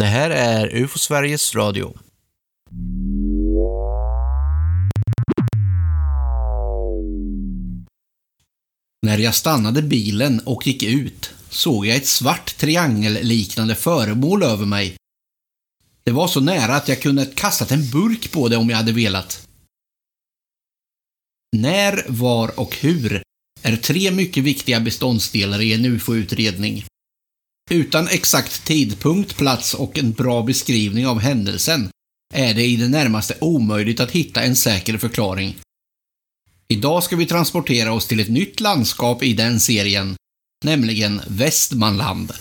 Det här är UFO Sveriges Radio. När jag stannade bilen och gick ut såg jag ett svart triangelliknande föremål över mig. Det var så nära att jag kunde kastat en burk på det om jag hade velat. När, var och hur är tre mycket viktiga beståndsdelar i en UFO-utredning. Utan exakt tidpunkt, plats och en bra beskrivning av händelsen är det i det närmaste omöjligt att hitta en säker förklaring. Idag ska vi transportera oss till ett nytt landskap i den serien, nämligen Västmanland.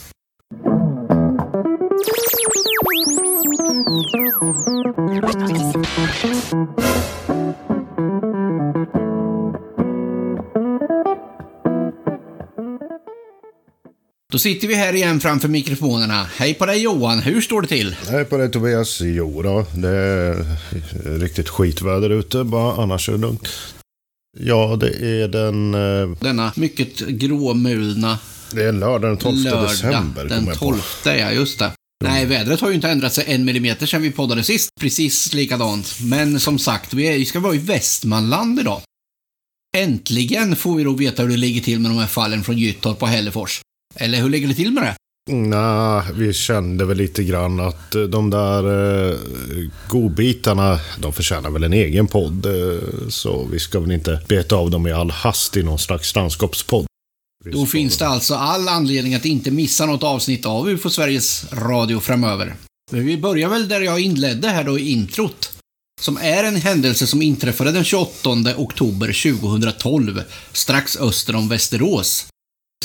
Då sitter vi här igen framför mikrofonerna. Hej på dig Johan, hur står det till? Hej på dig Tobias. Jo då, det är riktigt skitväder ute bara, annars är det lugnt. Ja, det är den... eh, Denna mycket gråmulna Det är lördag den 12 lördag. december. Den kommer jag på. 12, ja just det. Nej, vädret har ju inte ändrat sig en millimeter sedan vi poddade sist. Precis likadant. Men som sagt, vi ska vara i Västmanland idag. Äntligen får vi då veta hur det ligger till med de här fallen från Gyttorp och Hällefors. Eller hur ligger det till med det? Nej, vi kände väl lite grann att eh, de där eh, godbitarna, de förtjänar väl en egen podd. Eh, så vi ska väl inte beta av dem i all hast i någon slags landskapspodd. Då finns det alltså all anledning att inte missa något avsnitt av UFO Sveriges Radio framöver. Men vi börjar väl där jag inledde här då i introt. Som är en händelse som inträffade den 28 oktober 2012, strax öster om Västerås.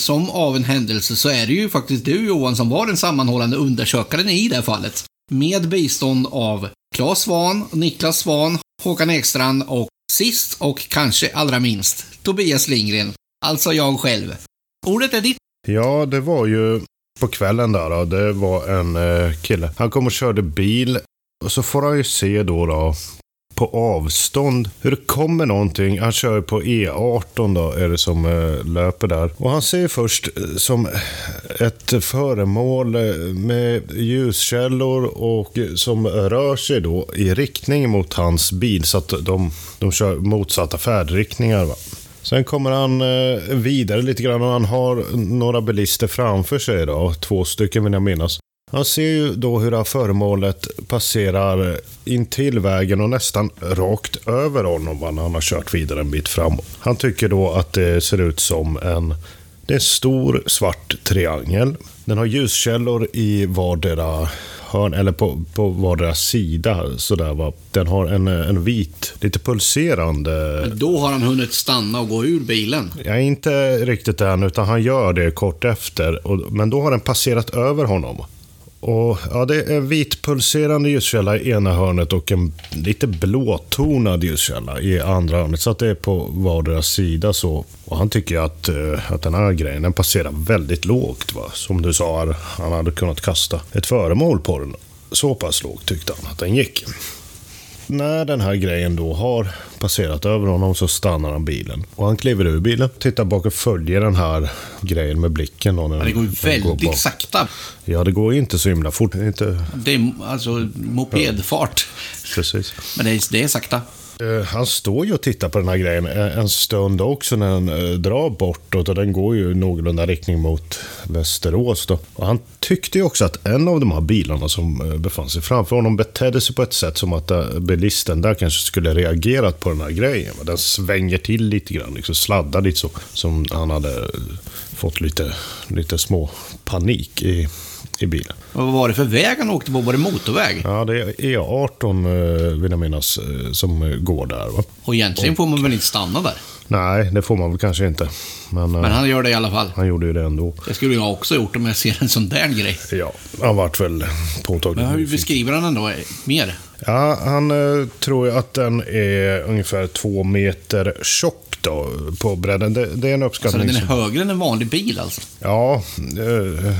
Som av en händelse så är det ju faktiskt du Johan som var den sammanhållande undersökaren i det här fallet. Med bistånd av Claes Svan, Niklas Svan, Håkan Ekstrand och sist och kanske allra minst Tobias Lindgren. Alltså jag själv. Ordet är ditt. Ja, det var ju på kvällen där. Då, det var en eh, kille. Han kom och körde bil. Och så får han ju se då, då på avstånd hur det kommer någonting. Han kör på E18 då, är det som eh, löper där. Och han ser först eh, som ett föremål eh, med ljuskällor och som rör sig då i riktning mot hans bil. Så att de, de kör motsatta färdriktningar. Va? Sen kommer han vidare lite grann och han har några bilister framför sig då. Två stycken vill jag minnas. Han ser ju då hur det här föremålet passerar in till vägen och nästan rakt över honom när han har kört vidare en bit framåt. Han tycker då att det ser ut som en det är en stor svart triangel. Den har ljuskällor i vardera hörn, eller på, på vardera sida. Sådär, va. Den har en, en vit, lite pulserande Då har han hunnit stanna och gå ur bilen. jag är inte riktigt än, utan han gör det kort efter. Och, men då har den passerat över honom. Och ja, Det är en ljuskälla i ena hörnet och en lite blåtonad ljuskälla i andra hörnet. Så att det är på vardera sida. så. Och Han tycker att, eh, att den här grejen den passerar väldigt lågt. Va? Som du sa, han hade kunnat kasta ett föremål på den. Så pass lågt tyckte han att den gick. När den här grejen då har passerat över honom så stannar han bilen. Och han kliver ur bilen, tittar bak och följer den här grejen med blicken. Då när Men det går ju går väldigt bak. sakta. Ja, det går inte så himla fort. Det är Inte Det är alltså mopedfart. precis. Men det är, det är sakta. Eh, han står ju och tittar på den här grejen eh, en stund också när den eh, drar bortåt och den går ju någorlunda riktning mot Västerås. Då. Och han tyckte ju också att en av de här bilarna som befann sig framför honom betedde sig på ett sätt som att bilisten där kanske skulle reagerat på den här grejen. Den svänger till lite grann, liksom sladdar lite så. Som han hade fått lite, lite små panik i, i bilen. Och vad var det för väg han åkte på? Var det motorväg? Ja, det är E18 eh, vill jag minnas eh, som går där. Va? Och egentligen får man väl inte stanna där. Nej, det får man väl kanske inte. Men, eh, Men han gör det i alla fall. han gjorde ju det ändå. Det skulle jag också gjort om jag ser en sån där grej. Ja, han vart väl påtagligt Men hur beskriver han den då mer? Ja, han eh, tror att den är ungefär två meter tjock då, på bredden. Det, det är en Så uppskattning. den är som- högre än en vanlig bil alltså? Ja, eh,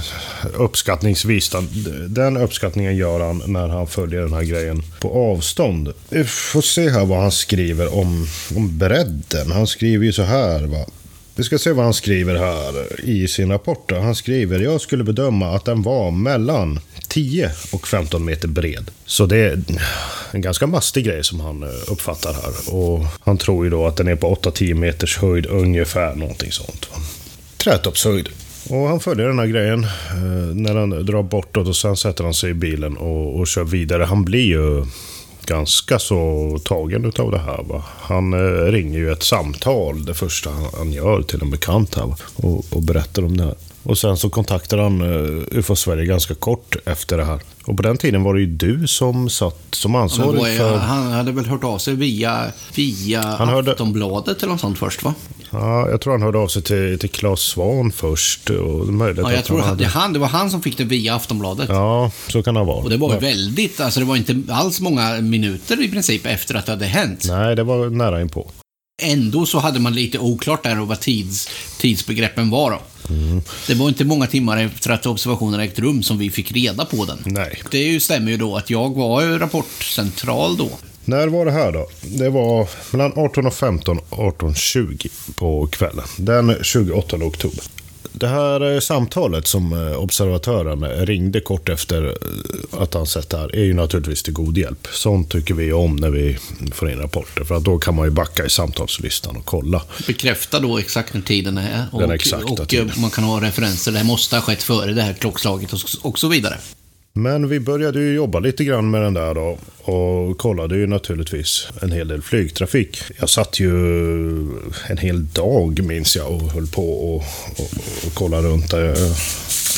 uppskattningsvis. då. Den uppskattningen gör han när han följer den här grejen på avstånd. Vi får se här vad han skriver om, om bredden. Han skriver ju så här. Va? Vi ska se vad han skriver här i sin rapport. Han skriver, jag skulle bedöma att den var mellan 10 och 15 meter bred. Så det är en ganska mastig grej som han eh, uppfattar här. Och han tror ju då att den är på 8-10 meters höjd ungefär, någonting sånt. Trätoppshöjd. Och han följer den här grejen eh, när han drar bortåt och sen sätter han sig i bilen och, och kör vidare. Han blir ju ganska så tagen utav det här. Va? Han eh, ringer ju ett samtal, det första han, han gör till en bekant här va? och, och berättar om det här. Och sen så kontaktar han uh, UFO Sverige ganska kort efter det här. Och på den tiden var det ju du som satt som ansvarig Ja, för... Han hade väl hört av sig via, via Han hörde- Aftonbladet eller något sånt först va? Ja, jag tror han hörde av sig till, till Claes Svan först. Och möjligt Ja, jag tror han att det, hade... han, det var han som fick det via Aftonbladet. Ja, så kan det vara. Och det var ju väldigt, alltså det var inte alls många minuter i princip efter att det hade hänt. Nej, det var nära inpå. Ändå så hade man lite oklart där och vad tids, tidsbegreppen var då. Mm. Det var inte många timmar efter att observationen ägt rum som vi fick reda på den. Nej. Det stämmer ju då att jag var ju rapportcentral då. När var det här då? Det var mellan 18.15 och 18.20 på kvällen. Den 28 oktober. Det här eh, samtalet som eh, observatören ringde kort efter eh, att han sett det här är ju naturligtvis till god hjälp. Sånt tycker vi om när vi får in rapporter. För att då kan man ju backa i samtalslistan och kolla. Bekräfta då exakt när tiden är. Och, och eh, man kan ha referenser. Det här måste ha skett före det här klockslaget och, och så vidare. Men vi började ju jobba lite grann med den där då och kollade ju naturligtvis en hel del flygtrafik. Jag satt ju en hel dag minns jag och höll på och, och, och kollade runt där.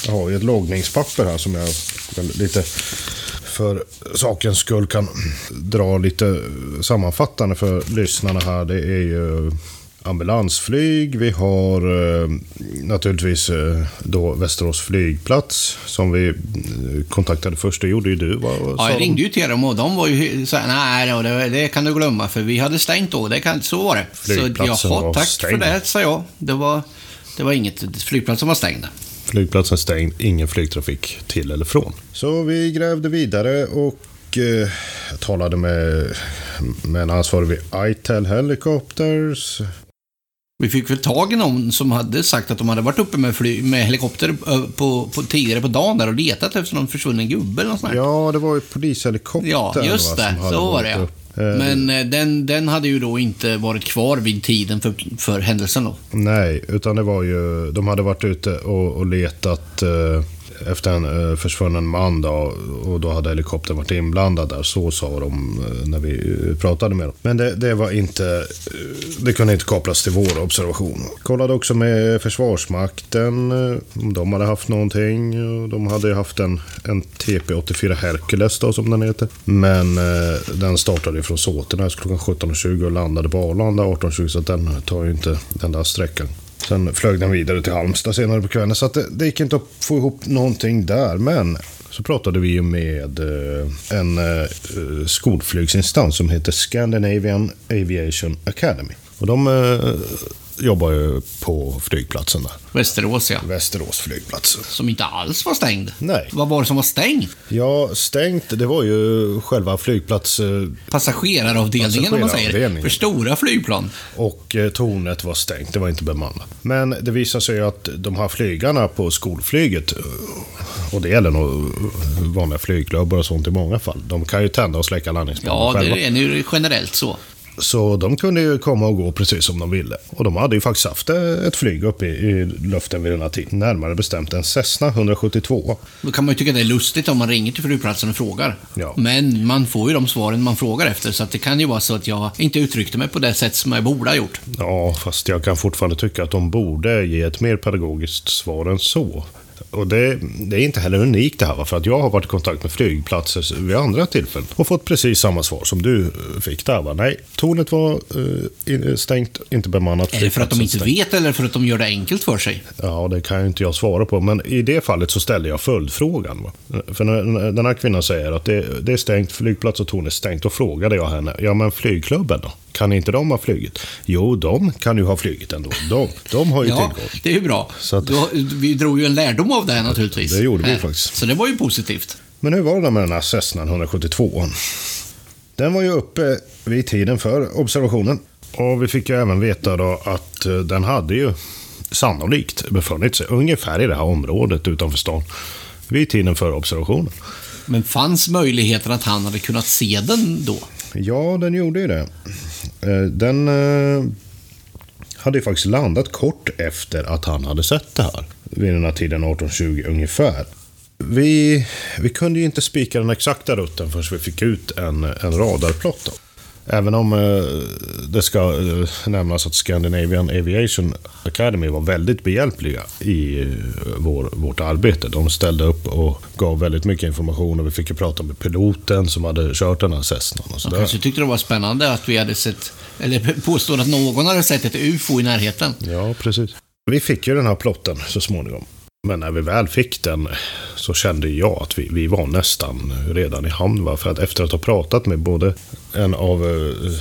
Jag har ju ett loggningspapper här som jag lite för sakens skull kan dra lite sammanfattande för lyssnarna här. Det är ju ambulansflyg, vi har eh, naturligtvis eh, då Västerås flygplats som vi eh, kontaktade först. Det gjorde ju du. Vad Ja, jag de? ringde ju till dem och de var ju så här, nej, då, det, det kan du glömma för vi hade stängt då. Det kan, så var det. Flygplatsen så, jaha, var tack stängd. för det, sa jag. Det var, det var inget. Flygplatsen var stängd. Flygplatsen stängd, ingen flygtrafik till eller från. Så vi grävde vidare och eh, talade med, med en ansvarig vid ITEL Helicopters. Vi fick väl tag i någon som hade sagt att de hade varit uppe med, fly, med helikopter på, på, tidigare på dagen där och letat efter någon försvunnen gubbe eller något sånt. Ja, det var ju polishelikoptern. Ja, just va, det. hade Så var det ja. Eh, Men eh, den, den hade ju då inte varit kvar vid tiden för, för händelsen då. Nej, utan det var ju... De hade varit ute och, och letat eh, efter en eh, försvunnen man då, och då hade helikoptern varit inblandad där. Så sa de eh, när vi eh, pratade med dem. Men det, det var inte... Det kunde inte kopplas till vår observation. Kollade också med Försvarsmakten om de hade haft någonting. De hade ju haft en, en TP-84 Hercules då, som den heter. Men den startade från Såtenäs klockan 17.20 och landade på Arlanda 18.20 så den tar ju inte den där sträckan. Sen flög den vidare till Halmstad senare på kvällen. Så att det, det gick inte att få ihop någonting där. Men så pratade vi ju med eh, en eh, skolflygsinstans som heter Scandinavian Aviation Academy. Och de eh, jobbar ju på flygplatsen där. Västerås ja. Västerås flygplats. Som inte alls var stängd. Nej. Vad var det som var stängt? Ja, stängt, det var ju själva flygplats... eh, Passageraravdelningen om man säger. För stora flygplan. Och eh, tornet var stängt, det var inte bemannat. Men det visade sig att de här flygarna på skolflyget, eh, och det gäller nog vanliga flygklubbar och sånt i många fall, de kan ju tända och släcka landningsbanan Ja, själva. det är nu generellt så. Så de kunde ju komma och gå precis som de ville. Och de hade ju faktiskt haft eh, ett flyg uppe i, i luften vid den här tiden. Närmare bestämt en Cessna 172. Då kan man ju tycka det är lustigt om man ringer till flygplatsen och frågar. Ja. Men man får ju de svaren man frågar efter, så det kan ju vara så att jag inte uttryckte mig på det sätt som jag borde ha gjort. Ja, fast jag kan fortfarande tycka att de borde ge ett mer pedagogiskt svar än så. Och det, det är inte heller unikt det här, för att jag har varit i kontakt med flygplatser vid andra tillfällen och fått precis samma svar som du eh, fick där. Va? Nej, tornet var eh, in- stängt, inte bemannat. Är det för att de inte flygplatsen vet eller för att de gör det enkelt för sig? Ja, det kan ju inte jag svara på. Men i det fallet så ställde jag följdfrågan. Va? För när den här kvinnan säger att det, det är stängt, flygplats och torn är stängt. Då frågade jag henne, ja men flygklubben då? Kan inte de ha flugit? Jo, de kan ju ha flugit ändå. De, de har ju Ja, tillgång. det är ju bra. Så att- Då, vi drog ju en lärdom av det här naturligtvis. Det gjorde vi Här. faktiskt. Så det var ju positivt. Men hur var det med den här Cessna 172? Den var ju uppe vid tiden för observationen. Och vi fick ju även veta då att eh, den hade ju sannolikt befunnit sig ungefär i det här området utanför stan. vid tiden för observationen. Men fanns möjligheten att han hade kunnat se den då? Ja, den gjorde ju det. Eh, den eh, hade ju faktiskt landat kort efter att han hade sett det här. Vid den här tiden 1820 ungefär. Vi, vi kunde ju inte spika den exakta rutten förrän vi fick ut en, en radarplott. Även om eh, det ska eh, nämnas att Scandinavian Aviation Academy var väldigt behjälpliga i eh, vår, vårt arbete. De ställde upp och gav väldigt mycket information och vi fick ju prata med piloten som hade kört den här Cessnan och De sådär. kanske tyckte det var spännande att vi hade sett, eller påstår att någon hade sett ett UFO i närheten. Ja, precis. Vi fick ju den här plotten så småningom. Men när vi väl fick den så kände jag att vi, vi var nästan redan i hamn. Va? För att efter att ha pratat med både en av eh,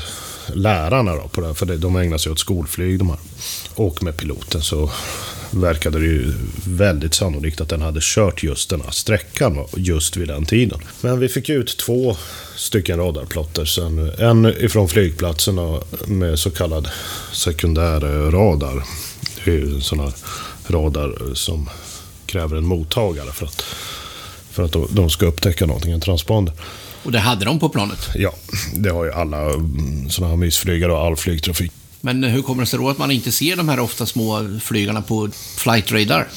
lärarna då på det, här, för de ägnar sig åt skolflyg de här, och med piloten så verkade det ju väldigt sannolikt att den hade kört just den här sträckan just vid den tiden. Men vi fick ut två stycken radarplotter. Sen en ifrån flygplatsen med så kallad sekundär eh, radar. Det är ju en sån här radar eh, som kräver en mottagare för att, för att de- de ska upptäcka någonting, en transponder. Och det hade de på planet. Ja, det har ju alla sådana här mysflygare och all flygtrafik. Men hur kommer det sig då att man inte ser de här ofta små flygarna på flight radar?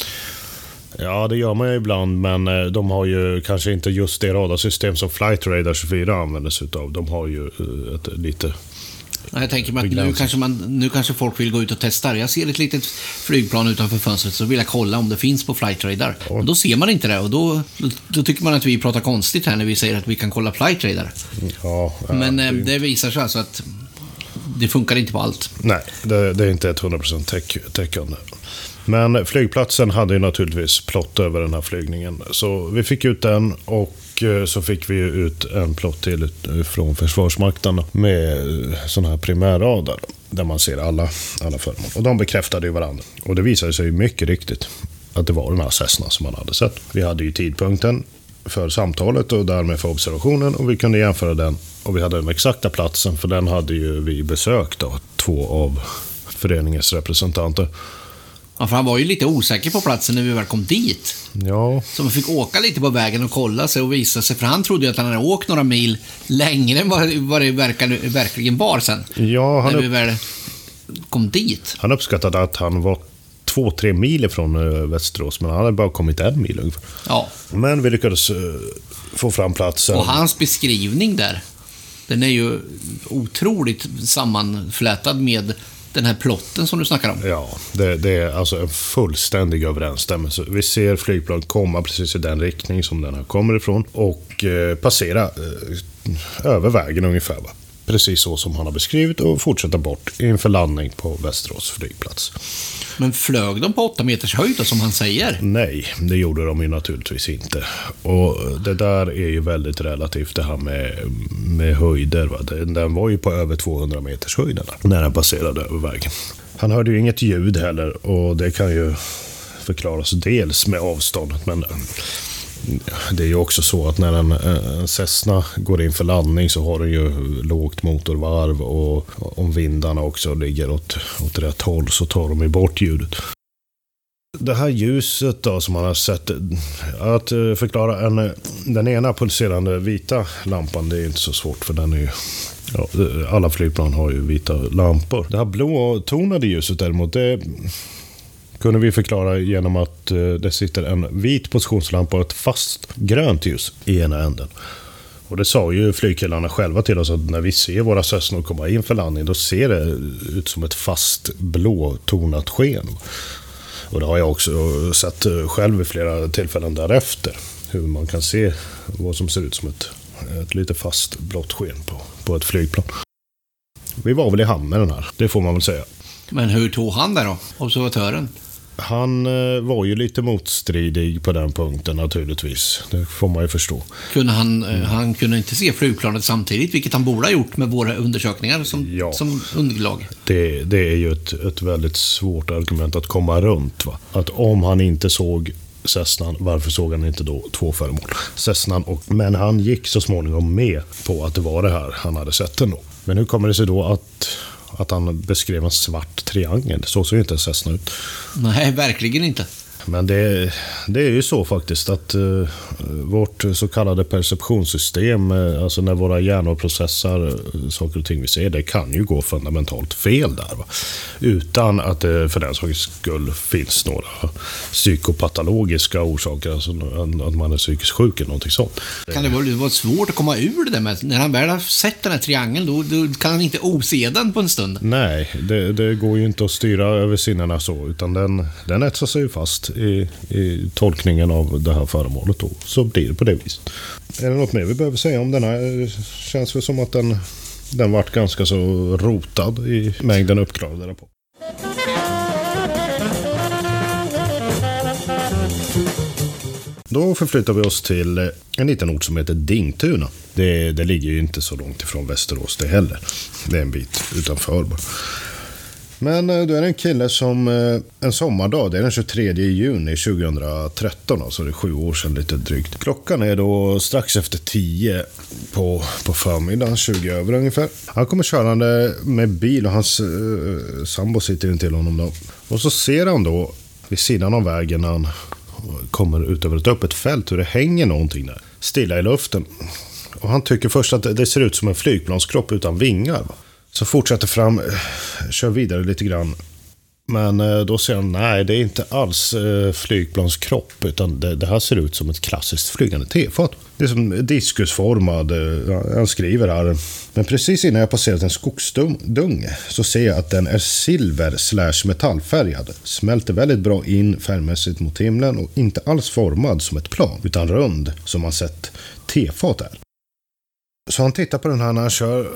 Ja, det gör man ju ibland, men eh, de har ju kanske inte just det radarsystem som Flight Radar 24 använder sig utav. De har ju eh, ett lite... Jag tänker mig att nu kanske, man, nu kanske folk vill gå ut och testa. Jag ser ett litet flygplan utanför fönstret så vill jag kolla om det finns på flight radar. Och då ser man inte det och då, då, tycker man att vi pratar konstigt här när vi säger att vi kan kolla flight radar. Ja, ja, Men eh, det, det visar sig alltså att det funkar inte på allt. Nej, det, det är inte ett 100% täck, täckande. Men flygplatsen hade ju naturligtvis plott över den här flygningen. Så vi fick ut den och Eh, så fick vi ut en plott till från Försvarsmakten med eh, sån här primärradar. Där man ser alla, alla föremål. Och de bekräftade ju varandra. Och det visade sig mycket riktigt att det var den här Cessna som man hade sett. Vi hade ju tidpunkten för samtalet och därmed för observationen och vi kunde jämföra den. Och vi hade den exakta platsen för den hade ju vi besökt då, två av föreningens representanter. Ja, för han var ju lite osäker på platsen när vi väl kom dit. Ja, Så man fick åka lite på vägen och kolla sig och visa sig. För han trodde ju att han hade åkt några mil längre än vad, det verkligen var sen. ja han, när vi väl kom dit. han uppskattade att han var två, tre mil ifrån eh, Västerås, men han hade bara kommit en mil ungefär. Ja, Men vi lyckades eh, få fram platsen. och hans beskrivning där, den är ju otroligt sammanflätad med den här plotten som du snackar om. Ja, det, det är alltså en fullständig överensstämmelse. Vi ser flygplan komma precis i den riktning som den här kommer ifrån och eh, passera eh, över vägen ungefär. Va? Precis så som han har beskrivit och fortsätta bort inför landning på Västerås flygplats. Men flög de på åtta meters höjd då, som han säger? Nej, det gjorde de ju naturligtvis inte. Och det där är ju väldigt relativt det här med, med höjder. Va? Den, den var ju på över 200 meters höjd när den passerade över vägen. Han hörde ju inget ljud heller och det kan ju förklaras dels med avståndet men det är ju också så att när en, en Cessna går in för landning så har den ju lågt motorvarv och om vindarna också ligger åt, åt rätt håll så tar de ju bort ljudet. Det här ljuset då som man har sett, att eh, förklara en, den ena pulserande vita lampan, det är inte så svårt för den är ju Ja, alla flygplan har ju vita lampor. Det här blåtonade ljuset däremot, det kunde vi förklara genom att eh, det sitter en vit positionslampa och ett fast grönt ljus i ena änden. Och det sa ju flygkillarna själva till oss att när vi ser våra Cessnor komma in för landning, då ser det ut som ett fast blåtonat sken. Och det har jag också sett eh, själv vid flera tillfällen därefter. Hur man kan se vad som ser ut som ett, ett lite fast blått sken på, på ett flygplan. Vi var väl i hamn med den här, det får man väl säga. Men hur tog han det då, observatören? Han eh, var ju lite motstridig på den punkten naturligtvis. Det får man ju förstå. Kunde han, eh, han kunde inte se flygplanet samtidigt, vilket han borde ha gjort med våra undersökningar som, Ja. som underlag. Det, det är ju ett, ett väldigt svårt argument att komma runt. Va? Att om han inte såg Cessnan, varför såg han inte då två föremål? Cessnan och... Men han gick så småningom med på att det var det här han hade sett ändå. Men hur kommer det sig då att, att han beskrev en svart triangel? Så såg ju inte en Cessna ut. Nej, verkligen inte. Men det, det är ju så faktiskt att uh, vårt så kallade perceptionssystem, uh, alltså när våra hjärnor processar uh, saker och ting vi ser, det kan ju gå fundamentalt fel där. Va? Utan att det för den sakens skull finns några psykopatologiska orsaker, alltså att man är psykiskt sjuk eller någonting sånt. Kan det vara, vara svårt att komma ur det där med, när han väl har sett den här triangeln, då, då kan han inte ose den på en stund? Nej, det, det går ju inte att styra över sinnena så, utan den, den etsar sig ju fast i, i tolkningen av det här föremålet då. Så blir det på det viset. Är det något mer vi behöver säga om denna? Det känns väl som att den, den vart ganska så rotad i mängden uppklarade rapporter. Då förflyttar vi oss till en liten ort som heter Dingtuna. Det, det ligger ju inte så långt ifrån Västerås det heller. Det är en bit utanför bara. Men eh, då är det en kille som eh, en sommardag, det är den 23 juni 2013, alltså det är sju år sedan lite drygt. Klockan är då strax efter 10 på, på förmiddagen, 20 över ungefär. Han kommer körande med bil och hans uh, sambo sitter intill honom då. Och så ser han då vid sidan av vägen när han kommer ut över ett öppet fält hur det hänger någonting där. Stilla i luften. Och han tycker först att det ser ut som en flygplanskropp utan vingar. Va? Så fortsätter fram, kör vidare lite grann. Men eh, då ser han, nej det är inte alls eh, flygplanskropp, utan det, det, här ser ut som ett klassiskt flygande tefat. Det är som diskusformad, eh, han skriver här. Men precis innan jag passerat en skogsdung så ser jag att den är silver slash metallfärgad. Smälter väldigt bra in färgmässigt mot himlen och inte alls formad som ett plan, utan rund som man sett tefat är. Så han tittar på den här när han kör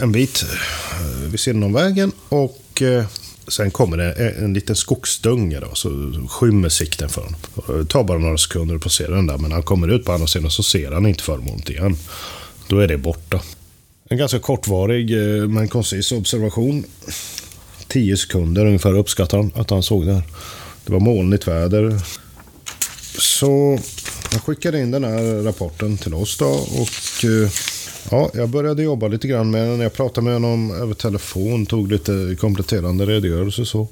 en bit eh, vid sidan om vägen och eh, sen kommer det en liten skogsdunge då, så skymmer sikten för honom. Det tar bara några sekunder att passera den där, men när han kommer ut på andra sidan så ser han inte föremålet igen. Då är det borta. En ganska kortvarig men koncis observation. Tio sekunder ungefär uppskattar han att han såg det här. Det var molnigt väder. Så han skickade in den här rapporten till oss då och Ja, jag började jobba lite grann med den. Jag pratade med honom över telefon, tog lite kompletterande redogörelse så.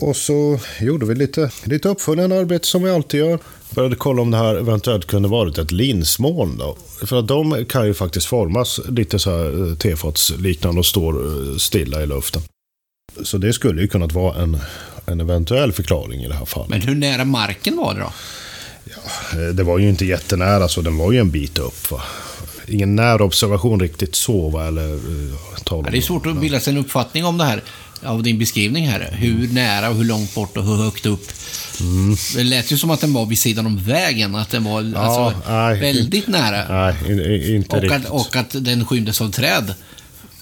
Och så gjorde vi lite, lite uppföljande arbete som vi alltid gör. Började kolla om det här eventuellt kunde varit ett linsmoln. Då. För att de kan ju faktiskt formas lite så här eh, tefatsliknande och står eh, stilla i luften. Så det skulle ju kunnat vara en, en eventuell förklaring i det här fallet. Men hur nära marken var det då? Ja, eh, det var ju inte jättenära, så den var ju en bit upp. Va? Ingen närobservation riktigt så. Eller, uh, ja, det är svårt att bilda sig en uppfattning om det här av din beskrivning här. Hur nära och hur långt bort och hur högt upp. Mm. Det lät ju som att den var vid sidan om vägen. Att den var ja, alltså, nej, väldigt inte, nära. Nej, inte och riktigt. Att, och att den skymdes av träd.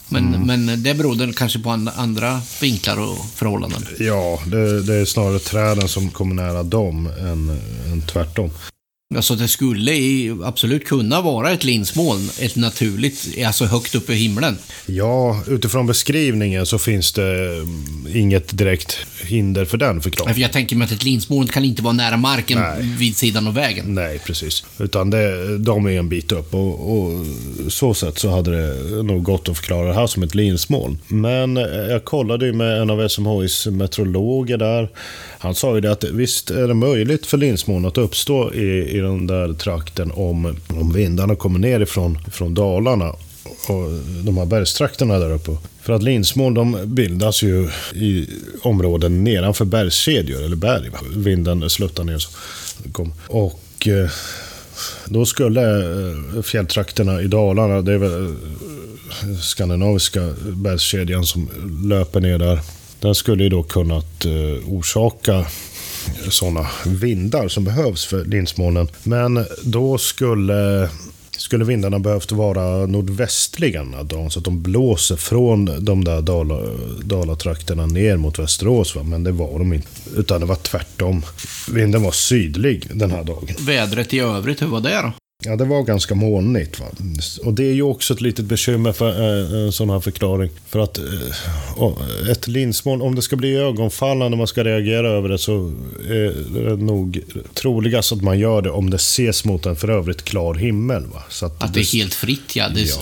Men, mm. men det berodde kanske på andra vinklar och förhållanden. Ja, det, det är snarare träden som kommer nära dem än, än tvärtom. Alltså det skulle absolut kunna vara ett linsmoln, ett naturligt, alltså högt upp i himlen. Ja, utifrån beskrivningen så finns det mm, inget direkt hinder för den förklaringen. jag tänker mig att ett linsmoln kan inte vara nära marken Nej. vid sidan av vägen. Nej, precis. Utan det, de är en bit upp och, och så sätt så hade det nog gått att förklara det här som ett linsmoln. Men jag kollade ju med en av SMHIs meteorologer där. Han sa ju det att visst är det möjligt för linsmoln att uppstå i, i den där trakten om, om vindarna kommer ner ifrån, från Dalarna och de här bergstrakterna där uppe. För att linsmoln de bildas ju i områden nedanför bergskedjor, eller berg. Vinden sluttar ner så. Och eh, då skulle eh, fjälltrakterna i Dalarna, det är väl eh, skandinaviska bergskedjan som löper ner där. Den skulle ju då kunnat eh, orsaka sådana vindar som behövs för linsmolnen. Men då skulle skulle vindarna behövt vara nordvästliga dagen, så att de blåser från de där dala, dalatrakterna ner mot Västerås. Va? Men det var de inte, utan det var tvärtom. Vinden var sydlig den här dagen. Vädret i övrigt, hur var det då? Ja, det var ganska molnigt. Va? Och det är ju också ett litet bekymmer för eh, en sån här förklaring. För att eh, ett linsmoln, om det ska bli ögonfallande när man ska reagera över det så är det nog troligast att man gör det om det ses mot en för övrigt klar himmel. Va? Så att, att det, det är helt fritt, ja. Det, ja.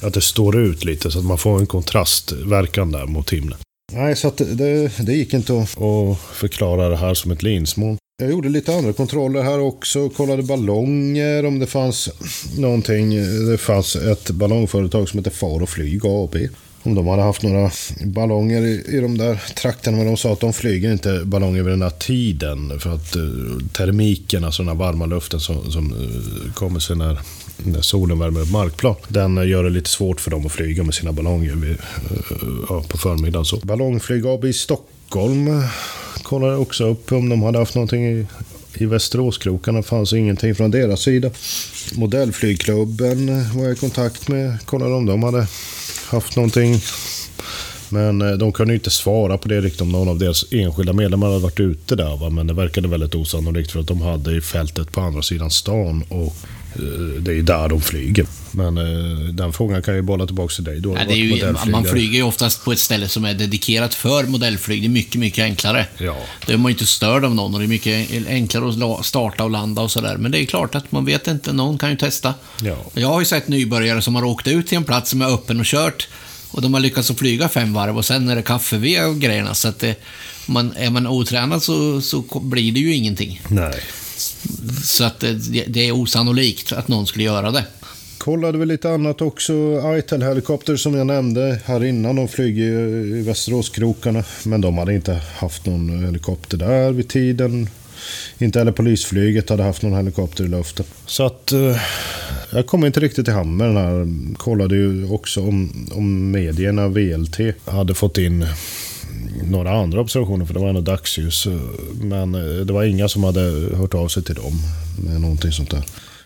ja. Att det står ut lite så att man får en kontrastverkan där mot himlen. Nej, så det, det, gick inte att, att, förklara det här som ett linsmoln. Jag gjorde lite andra kontroller här också. Kollade ballonger, om det fanns någonting. Det fanns ett ballongföretag som heter Far och Flyg AB. Om de hade haft några ballonger i, i de där trakterna. Men de sa att de flyger inte ballonger vid den här tiden. För att eh, uh, termiken, alltså den här varma luften som, som uh, kommer sig när, när solen värmer upp markplan. Den gör det lite svårt för dem att flyga med sina ballonger vid, uh, på förmiddagen. Så. Ballongflyg AB i Stockholm kollade också upp om de hade haft någonting i, i Västeråskrokarna. fanns ingenting från deras sida. Modellflygklubben var jag i kontakt med. Kollade om de hade haft någonting. Men eh, de kunde inte svara på det riktigt om någon av deras enskilda medlemmar hade varit ute där. Va? Men det verkade väldigt osannolikt för att de hade i fältet på andra sidan stan. Och eh, det är ju där de flyger. Men eh, den frågan kan jag ju bolla tillbaka till dig. Det är ju, man flyger ju oftast på ett ställe som är dedikerat för modellflyg. Det är mycket, mycket enklare. Ja. Då är man ju inte störd av någon och det är mycket enklare att starta och landa och sådär. Men det är klart att man vet inte. Någon kan ju testa. Ja. Jag har ju sett nybörjare som har åkt ut till en plats som är öppen och kört. Och de har lyckats att flyga fem varv och sen är det kaffe och grejerna. Så att det, man, är man otränad så, så blir det ju ingenting. Nej. Så att det, det är osannolikt att någon skulle göra det kollade vi lite annat också. Itel Helikopter som jag nämnde här innan. De flyger i Västeråskrokarna. Men de hade inte haft någon helikopter där vid tiden. Inte heller polisflyget hade haft någon helikopter i luften. Så att eh, jag kom inte riktigt i hamn med den här. Kollade ju också om, om medierna, VLT, hade fått in några andra observationer för det var ändå dagsljus. Men eh, det var inga som hade hört av sig till dem med någonting sånt där.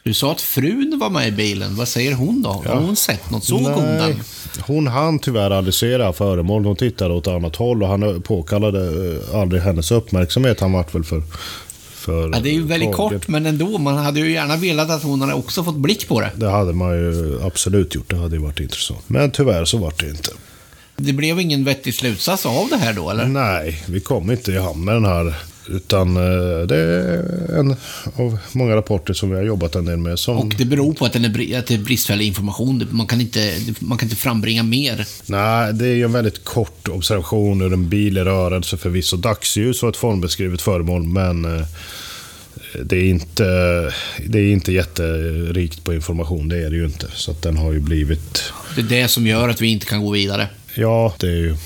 Du sa att frun var med i bilen. Vad säger hon då? Ja. Har hon sett något? Såg hon den? Hon hann tyvärr aldrig se det här föremål. Hon tittade åt annat håll och han påkallade eh, aldrig hennes uppmärksamhet. Han vart väl för... för ja, det är ju väldigt taget. kort, men ändå. Man hade ju gärna velat att hon hade också fått blick på det. Det hade man ju absolut gjort. Det hade ju varit intressant. Men tyvärr så vart det inte. Det blev ingen vettig slutsats av det här då, eller? Nej, vi kom inte i hamn med den här utan eh, det är en av många rapporter som vi har jobbat en del med. Som... Och det beror på att, den är, att det är bristfällig information. Man kan, inte, man kan inte frambringa mer. Nej, det är ju en väldigt kort observation ur en bil i rörelse. Förvisso dagsljus och ett formbeskrivet föremål, men eh, det är inte, det är inte jätterikt på information. Det är det ju inte. Så den har ju blivit... Det är det som gör att vi inte kan gå vidare. Ja, det är ju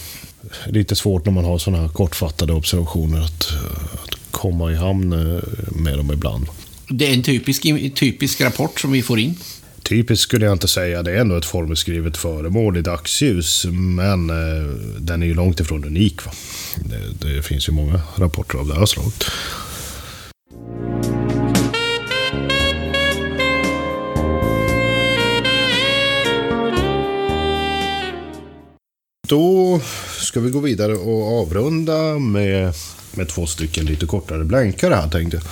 lite svårt när man har sådana kortfattade observationer att, att komma i hamn eh, med dem ibland. Det är en typisk, typisk rapport som vi får in. Typiskt skulle jag inte säga. Det är ändå ett formbeskrivet föremål i dagsljus. Men eh, den är ju långt ifrån unik. Va? Det, det finns ju många rapporter av det här slaget. Då ska vi gå vidare och avrunda med, med två stycken lite kortare blänkare här tänkte jag.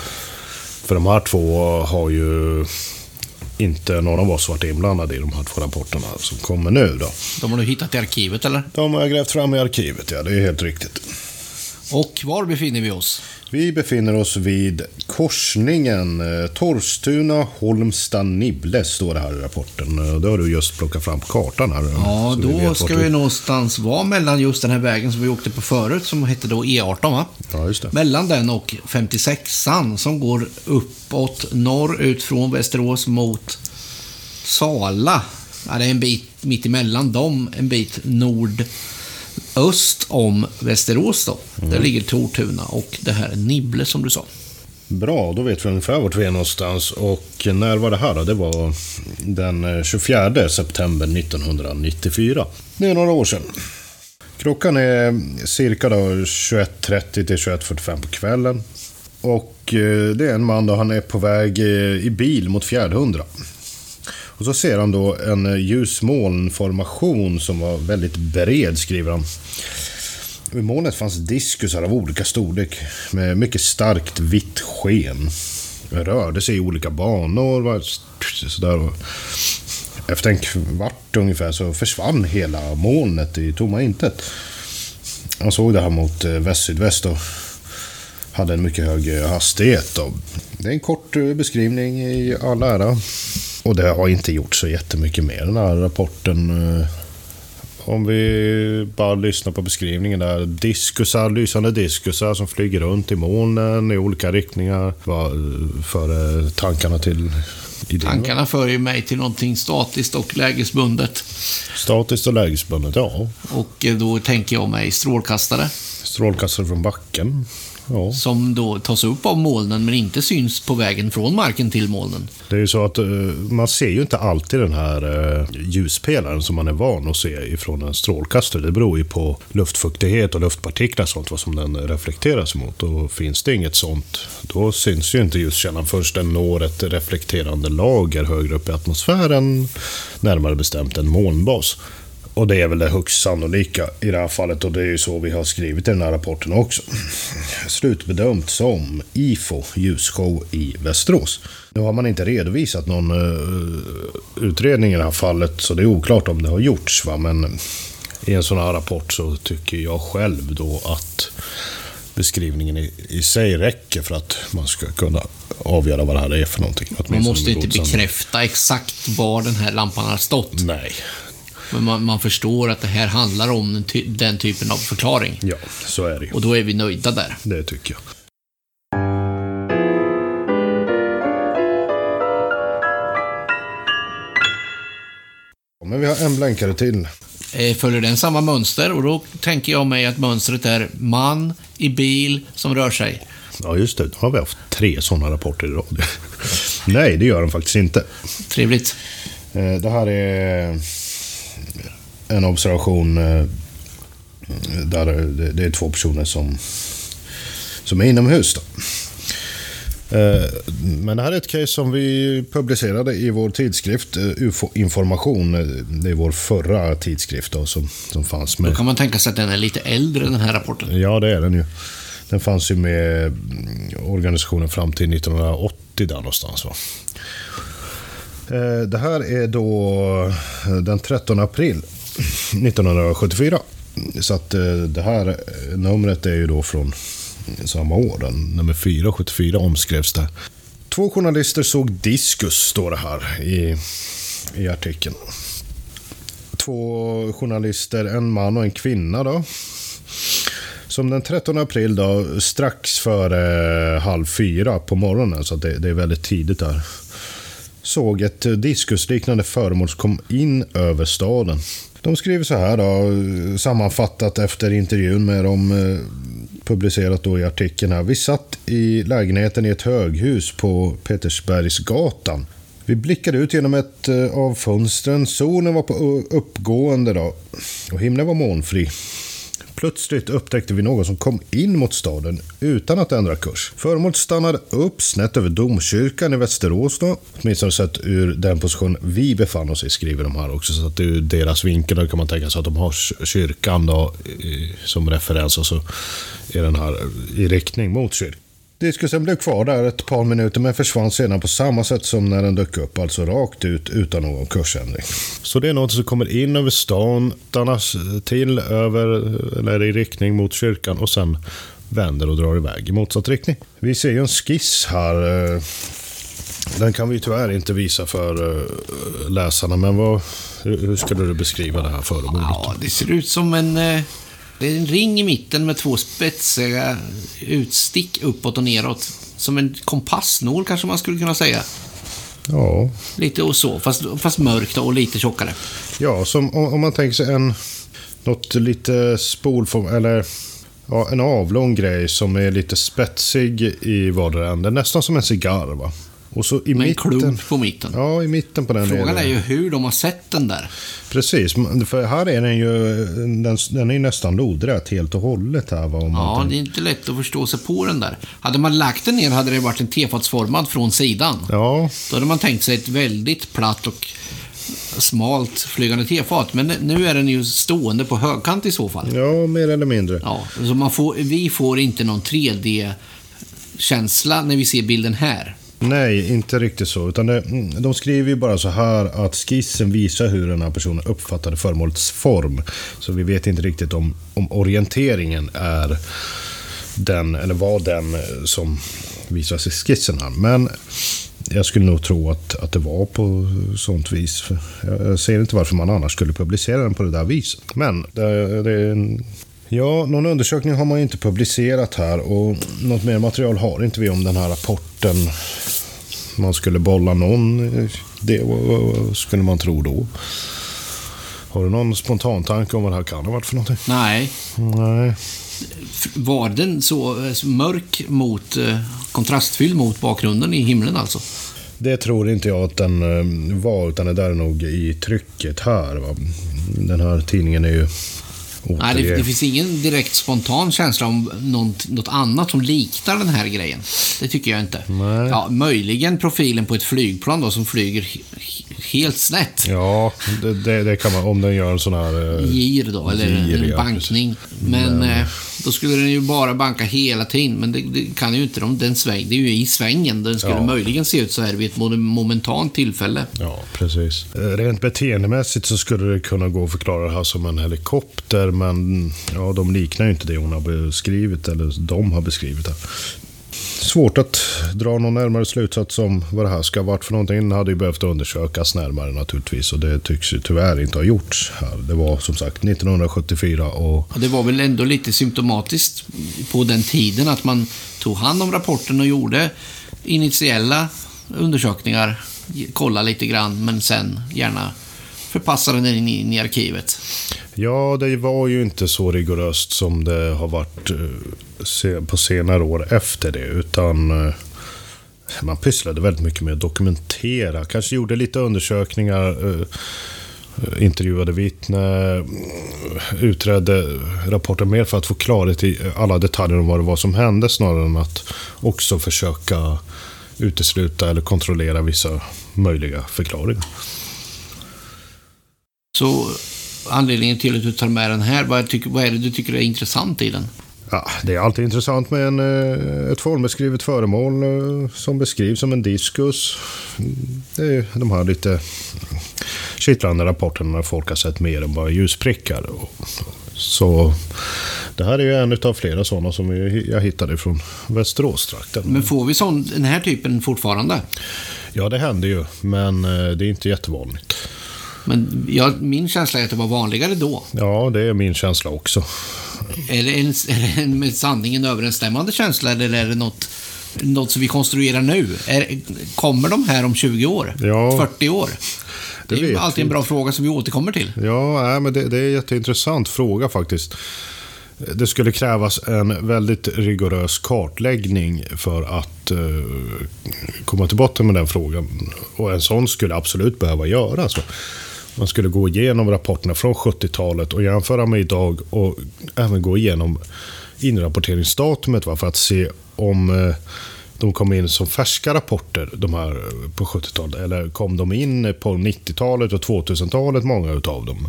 För de här två har ju inte någon av oss varit inblandade i de här två rapporterna som kommer nu då. De har du hittat i arkivet eller? De har jag grävt fram i arkivet, ja. Det är helt riktigt. Och var befinner vi oss? Vi befinner oss vid korsningen eh, Torstuna, Holmstad, Nibble står det här i rapporten. Eh, det har du just plockat fram på kartan här. Ja, då vi ska vi någonstans vara mellan just den här vägen som vi åkte på förut som hette då E18 va? Ja, just det. Mellan den och 56an som går uppåt norrut från Västerås mot Sala. Ja, det är en bit mitt emellan dem, en bit nord öst om Västerås då. Mm. Där ligger Tortuna och det här Nibble som du sa. Bra, då vet vi ungefär vart vi är någonstans. Och när var det här då? Det var den 24 september 1994. Det är några år sedan. Klockan är cirka 21.30 till 21.45 på kvällen. Och eh, det är en man då, han är på väg eh, i bil mot Fjärdhundra. Och så ser han då en eh, ljus molnformation som var väldigt bred, skriver han. I molnet fanns diskusar av olika storlek med mycket starkt vitt sken. Det rörde sig i olika banor. Sådär. Efter en kvart ungefär så försvann hela molnet i tomma intet. Han såg det här mot eh, väst-sydväst och hade en mycket hög eh, hastighet. Det är en kort beskrivning i all ära. Och det har inte gjort så jättemycket mer den här rapporten. Eh, om vi bara lyssnar på beskrivningen där. Diskusar, lysande diskusar som flyger runt i molnen i olika riktningar. Vad för tankarna till idén? Tankarna för ju mig till någonting statiskt och lägesbundet. Statiskt och lägesbundet, ja. Och eh, då tänker jag mig strålkastare. Strålkastare från backen. Ja. Som då tas upp av molnen men inte syns på vägen från marken till molnen. Det är ju så att uh, man ser ju inte alltid den här uh, ljuspelaren som man är van att se ifrån en strålkastare. Det beror ju på luftfuktighet och luftpartiklar och sånt vad som den reflekteras mot. Och finns det inget sånt, då syns ju inte ljuskällan först den når ett reflekterande lager högre upp i atmosfären, närmare bestämt en molnbas. Och det är väl det högst sannolika i det här fallet och det är ju så vi har skrivit i den här rapporten också. Slutbedömt som IFO ljusshow i Västerås. Nu har man inte redovisat någon uh, utredning i det här fallet så det är oklart om det har gjorts. Va? Men i en sån här rapport så tycker jag själv då att beskrivningen i, i sig räcker för att man ska kunna avgöra vad det här är för någonting. Man måste inte bekräfta exakt var den här lampan har stått. Nej, men man, man, förstår att det här handlar om den, ty den typen av förklaring. Ja, så är det. Och då är vi nöjda där. Det tycker jag. Men vi har en blänkare till. Eh, följer den samma mönster? Och då tänker jag mig att mönstret är man i bil som rör sig. Ja, just det. Då har vi haft tre sådana rapporter i rad. Nej, det gör den faktiskt inte. Trevligt. Eh, det här är en observation eh, där det är två personer som, som är inomhus. Då. Eh, men det här är ett case som vi publicerade i vår tidskrift eh, UFO Information. Det är vår förra tidskrift då, som, som fanns med. Då kan man tänka sig att den är lite äldre, den här rapporten. Ja, det är den ju. Den fanns ju med mm, organisationen fram till 1980 där någonstans. Va? Det här är då den 13 april 1974. Så att eh, det här eh, numret är ju då från samma år. Den, nummer 474 omskrevs det. Två journalister såg diskus, står det här i, i artikeln. Två journalister, en man och en kvinna då. Som den 13 april då, strax före halv fyra på morgonen, så det, det är väldigt tidigt där såg ett diskusliknande föremål som kom in över staden. De skriver så här då, sammanfattat efter intervjun med dem, eh, publicerat då i artikeln här. Vi satt i lägenheten i ett höghus på Petersbergsgatan. Vi blickade ut genom ett eh, av fönstren. Solen var på uppgående då och himlen var molnfri. Plötsligt upptäckte vi någon som kom in mot staden utan att ändra kurs. Föremålet stannade upp snett över domkyrkan i Västerås då. Åtminstone sett ur den position vi befann oss i, skriver de här också. Så att ur deras vinkel då kan man tänka sig att de har kyrkan då som referens och så är den här i riktning mot kyrkan. Diskusen blev kvar där ett par minuter men försvann sedan på samma sätt som när den dök upp, alltså rakt ut utan någon kursändring. Så det är något som kommer in över stan, stannar till över, eller i riktning mot kyrkan och sen vänder och drar iväg i motsatt riktning. Vi ser ju en skiss här. Eh, den kan vi tyvärr inte visa för eh, läsarna, men vad, hur skulle du beskriva det här föremålet? Ja, det ser ut som en eh, det är en ring i mitten med två spetsiga utstick uppåt och neråt. Som en kompassnål kanske man skulle kunna säga. Ja. Lite och så, fast, fast mörkt och lite tjockare. Ja, som om, man tänker sig en... Något lite spolform, eller... Ja, en avlång grej som är lite spetsig i vardera ände. Nästan som en cigarr, va? Och så i Med mitten, en klump på mitten. Ja, i mitten på den. Frågan är ju hur de har sett den där. Precis, för här är den ju den, den är nästan lodrät helt och hållet. Här, va, ja, det är inte lätt att förstå sig på den där. Hade man lagt den ner hade det varit en tefatsformad från sidan. Ja. Då hade man tänkt sig ett väldigt platt och smalt flygande tefat. Men nu är den ju stående på högkant i så fall. Ja, mer eller mindre. Ja, så man får, vi får inte någon 3D-känsla när vi ser bilden här. Nej, inte riktigt så. Utan det, mm, de skriver ju bara så här att skissen visar hur den här personen uppfattade föremålets form. Så vi vet inte riktigt om, om orienteringen är den, eller var den eh, som visas i skissen här. Men jag skulle nog tro att, att det var på sånt vis. Jag ser inte varför man annars skulle publicera den på det där viset. Men det, det är en Ja, någon undersökning har man ju inte publicerat här och något mer material har inte vi om den här rapporten. Man skulle bolla någon, det skulle man tro då. Har du någon spontan tanke om vad det här kan ha varit för någonting? Nej. Nej. Var den så eh, mörk mot, eh, kontrastfylld mot bakgrunden i himlen alltså? Det tror inte jag att den eh, var, utan det där är nog i trycket här. Va? Den här tidningen är ju Nej, det, det, finns ingen direkt spontan känsla om något, något, annat som liknar den här grejen. Det tycker jag inte. Nej. Ja, möjligen profilen på ett flygplan då som flyger helt snett. Ja, det, det, det, kan man om den gör en sån här... Eh, Gir då, eller gir, en bankning. Men, Men eh, då skulle den ju bara banka hela tiden. Men det, kan ju inte de. Den sväng, det är ju i svängen. Den skulle ja. möjligen se ut så här vid ett momentant tillfälle. Ja, precis. Eh, rent beteendemässigt så skulle det kunna gå att förklara det här som en helikopter. Men ja, de liknar ju inte det hon har beskrivit, eller de har beskrivit det svårt att dra någon närmare slutsats om vad det här ska ha varit för någonting. Det hade ju behövt undersökas närmare naturligtvis och det tycks ju tyvärr inte ha gjorts här. Det var som sagt 1974 och... Ja, det var väl ändå lite symptomatiskt på den tiden att man tog hand om rapporten och gjorde initiella undersökningar, kolla lite grann, men sen gärna förpassade den in, in i arkivet. Ja, det var ju inte så rigoröst som det har varit eh, på senare år efter det. Utan eh, man pysslade väldigt mycket med att dokumentera. Kanske gjorde lite undersökningar. Eh, intervjuade vittne, utredde rapporten mer för att få klarhet i alla detaljer om vad det var som hände snarare än att också försöka utesluta eller kontrollera vissa möjliga förklaringar. Så anledningen till att du tar med den här, vad, tycker, vad är det du tycker är intressant i den? Ja, det är alltid intressant med en, eh, ett formbeskrivet föremål eh, som beskrivs som en diskus. Det är de här lite kittlande rapporterna när folk har sett mer än bara ljusprickar. Så det här är ju en av flera sådana som jag hittade från Västeråstrakten. Men får vi sån, den här typen fortfarande? Ja, det händer ju, men eh, det är inte jättevanligt. Men jag, min känsla är att det var vanligare då. Ja, det är min känsla också. Är det en, är det en med sanningen överensstämmande känsla eller är det något, något som vi konstruerar nu? Är, kommer de här om 20 år? Ja. 40 år? Det, det är alltid en bra fråga som vi återkommer till. Ja, nej, men det, det är en jätteintressant fråga faktiskt. Det skulle krävas en väldigt rigorös kartläggning för att uh, komma till botten med den frågan. Och en sån skulle absolut behöva göras. Man skulle gå igenom rapporterna från 70-talet och jämföra med idag och även gå igenom inrapporteringsdatumet va, för att se om eh, de kom in som färska rapporter de här på 70-talet. Eller kom de in på 90-talet och 2000-talet, många utav dem.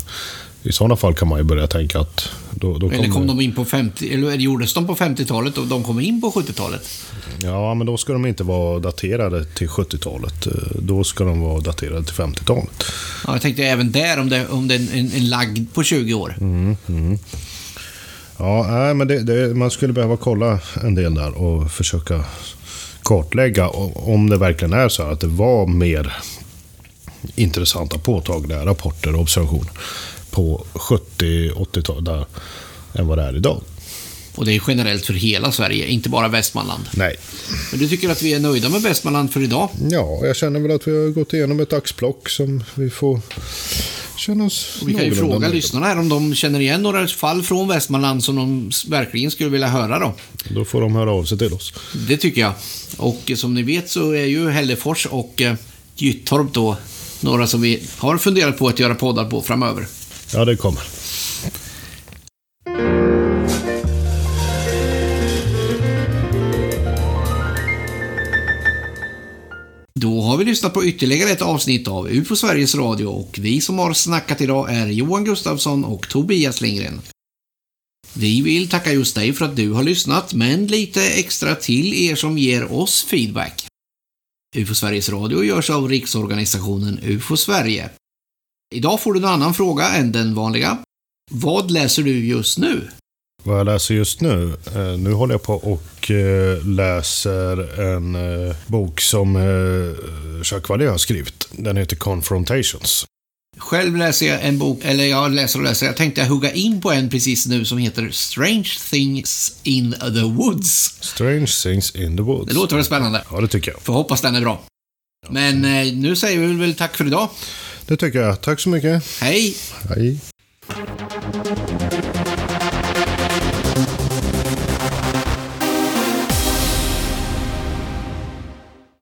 I sådana fall kan man ju börja tänka att... Då, då eller kom de in på 50... Eller gjordes de på 50-talet och de kom in på 70-talet? Ja, men då ska de inte vara daterade till 70-talet. Då ska de vara daterade till 50-talet. Ja, jag tänkte även där om det, om det är en, en lagd på 20 år. Mm, mm. Ja, nej, men det, det, man skulle behöva kolla en del där och försöka kartlägga om det verkligen är så att det var mer intressanta påtagliga rapporter och observationer på 70-80-talet än vad det är idag. Och det är generellt för hela Sverige, inte bara Västmanland. Nej. Men du tycker att vi är nöjda med Västmanland för idag? Ja, jag känner väl att vi har gått igenom ett axplock som vi får känna oss Vi kan ju fråga nöjda. lyssnarna här om de känner igen några fall från Västmanland som de verkligen skulle vilja höra då. Då får de höra av sig till oss. Det tycker jag. Och som ni vet så är ju Hällefors och eh, Gyttorp då några som vi har funderat på att göra poddar på framöver. Ja, det kommer. Lyssnat på ytterligare ett avsnitt av UFO Sveriges Radio och vi som har snackat idag är Johan Gustafsson och Tobias Lindgren. Vi vill tacka just dig för att du har lyssnat, men lite extra till er som ger oss feedback. UFO Sveriges Radio görs av riksorganisationen UFO Sverige. Idag får du en annan fråga än den vanliga. Vad läser du just nu? Vad jag läser just nu. Eh, nu håller jag på och eh, läser en eh, bok som Jacques Vallée har skrivit. Den heter Confrontations. Själv läser jag en bok, eller jag läser och läser. Jag tänkte hugga in på en precis nu som heter Strange Things in the Woods. Strange Things in the Woods. Det låter väl spännande? Ja, det tycker jag. Får hoppas den är bra. Men nu säger vi väl tack för idag. Det tycker jag. Tack så mycket. Hej! Hej.